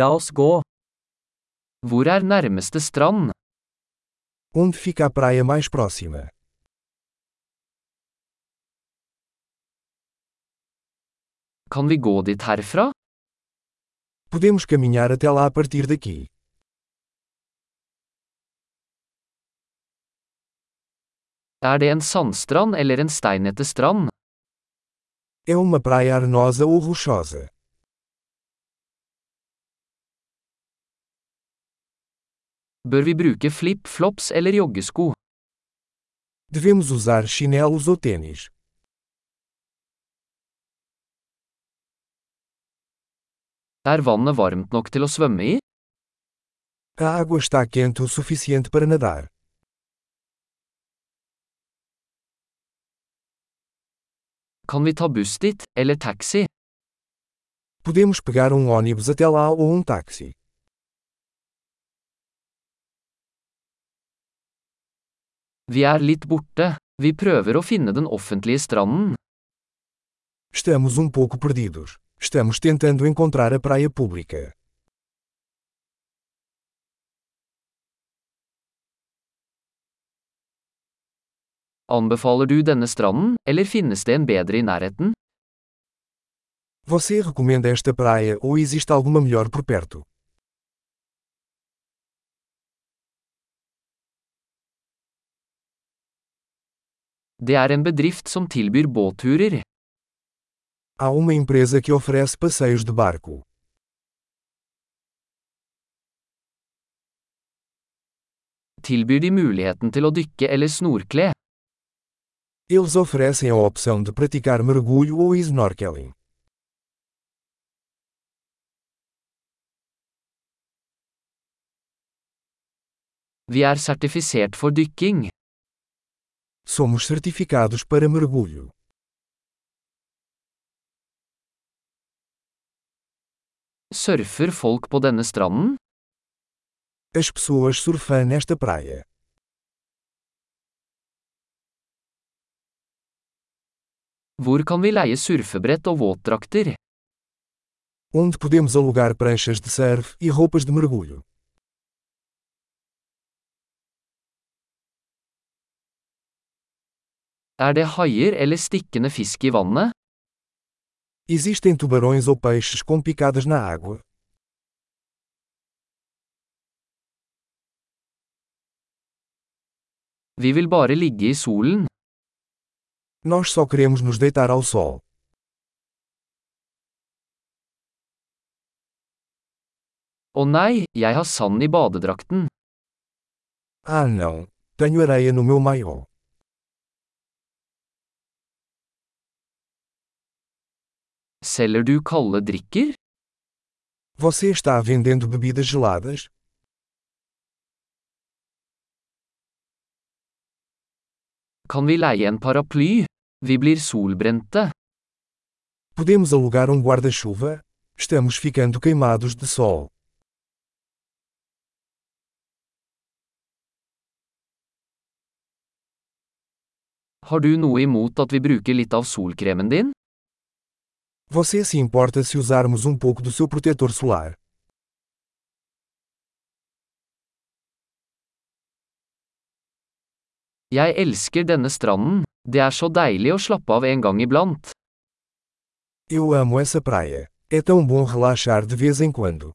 La oss gå. Hvor er nærmeste strand? Onde fica a praia mais próxima? Kan vi gå dit herfra? Podemos caminhar até lá a partir daqui. Er det en sandstrand eller en steinete strand? É uma praia arenosa ou rochosa? Bør vi bruke flip-flops eller joggesko? Devemos usar chinelos ou tênis? Er vannet varmt nok til å svømme i? A água está quente o suficiente para nadar. Kan vi ta buss dit, eller taxi? Podemos pegar um ônibus até lá ou um táxi. Vi er litt borte. Vi prøver å finne den offentlige stranden. Estamos um pouco perdidos. Estamos tentando encontrar a praia pública. Anbefaler du denne stranden, eller finnes det en bedre i nærheten? Você recomenda esta praia ou existe alguma melhor por perto? Det er en bedrift som tilbyr båtturer. Há uma empresa que oferece passeios de barco. Tilbyr de muligheten til å dykke eller snorkle? Eles oferecem a opção de praticar mergulho ou snorkeling. Vi er sertifisert for dykking. Somos certificados para mergulho. Surfer folk på denne stranden? As pessoas surfam nesta praia. Hvor kan vi leie surfebrett og våtdrakter? Onde podemos alugar pranchas de surf e roupas de mergulho. Er det haier eller stikkende fisk i vannet? Existem tubarões ou peixes com picadas na água? Vi vil bare ligge i solen. Nós só queremos nos deitar ao sol. Å nei, jeg har sand i badedrakten. Ah não! Tenho areia no meu maiô. Selger du kalde drikker? Você está vendendo bebidas geladas? Kan vi leie en paraply? Vi blir solbrente. Podemos alugar um guarda-chuva? Estamos ficando queimados de sol. Har du noe imot at vi bruker litt av solkremen din? Você se importa se usarmos um pouco do seu protetor solar? Jeg elsker denne stranden. Det er så deilig å slappe av en gang iblant. Eu amo essa praia. É tão bom relaxar de vez em quando.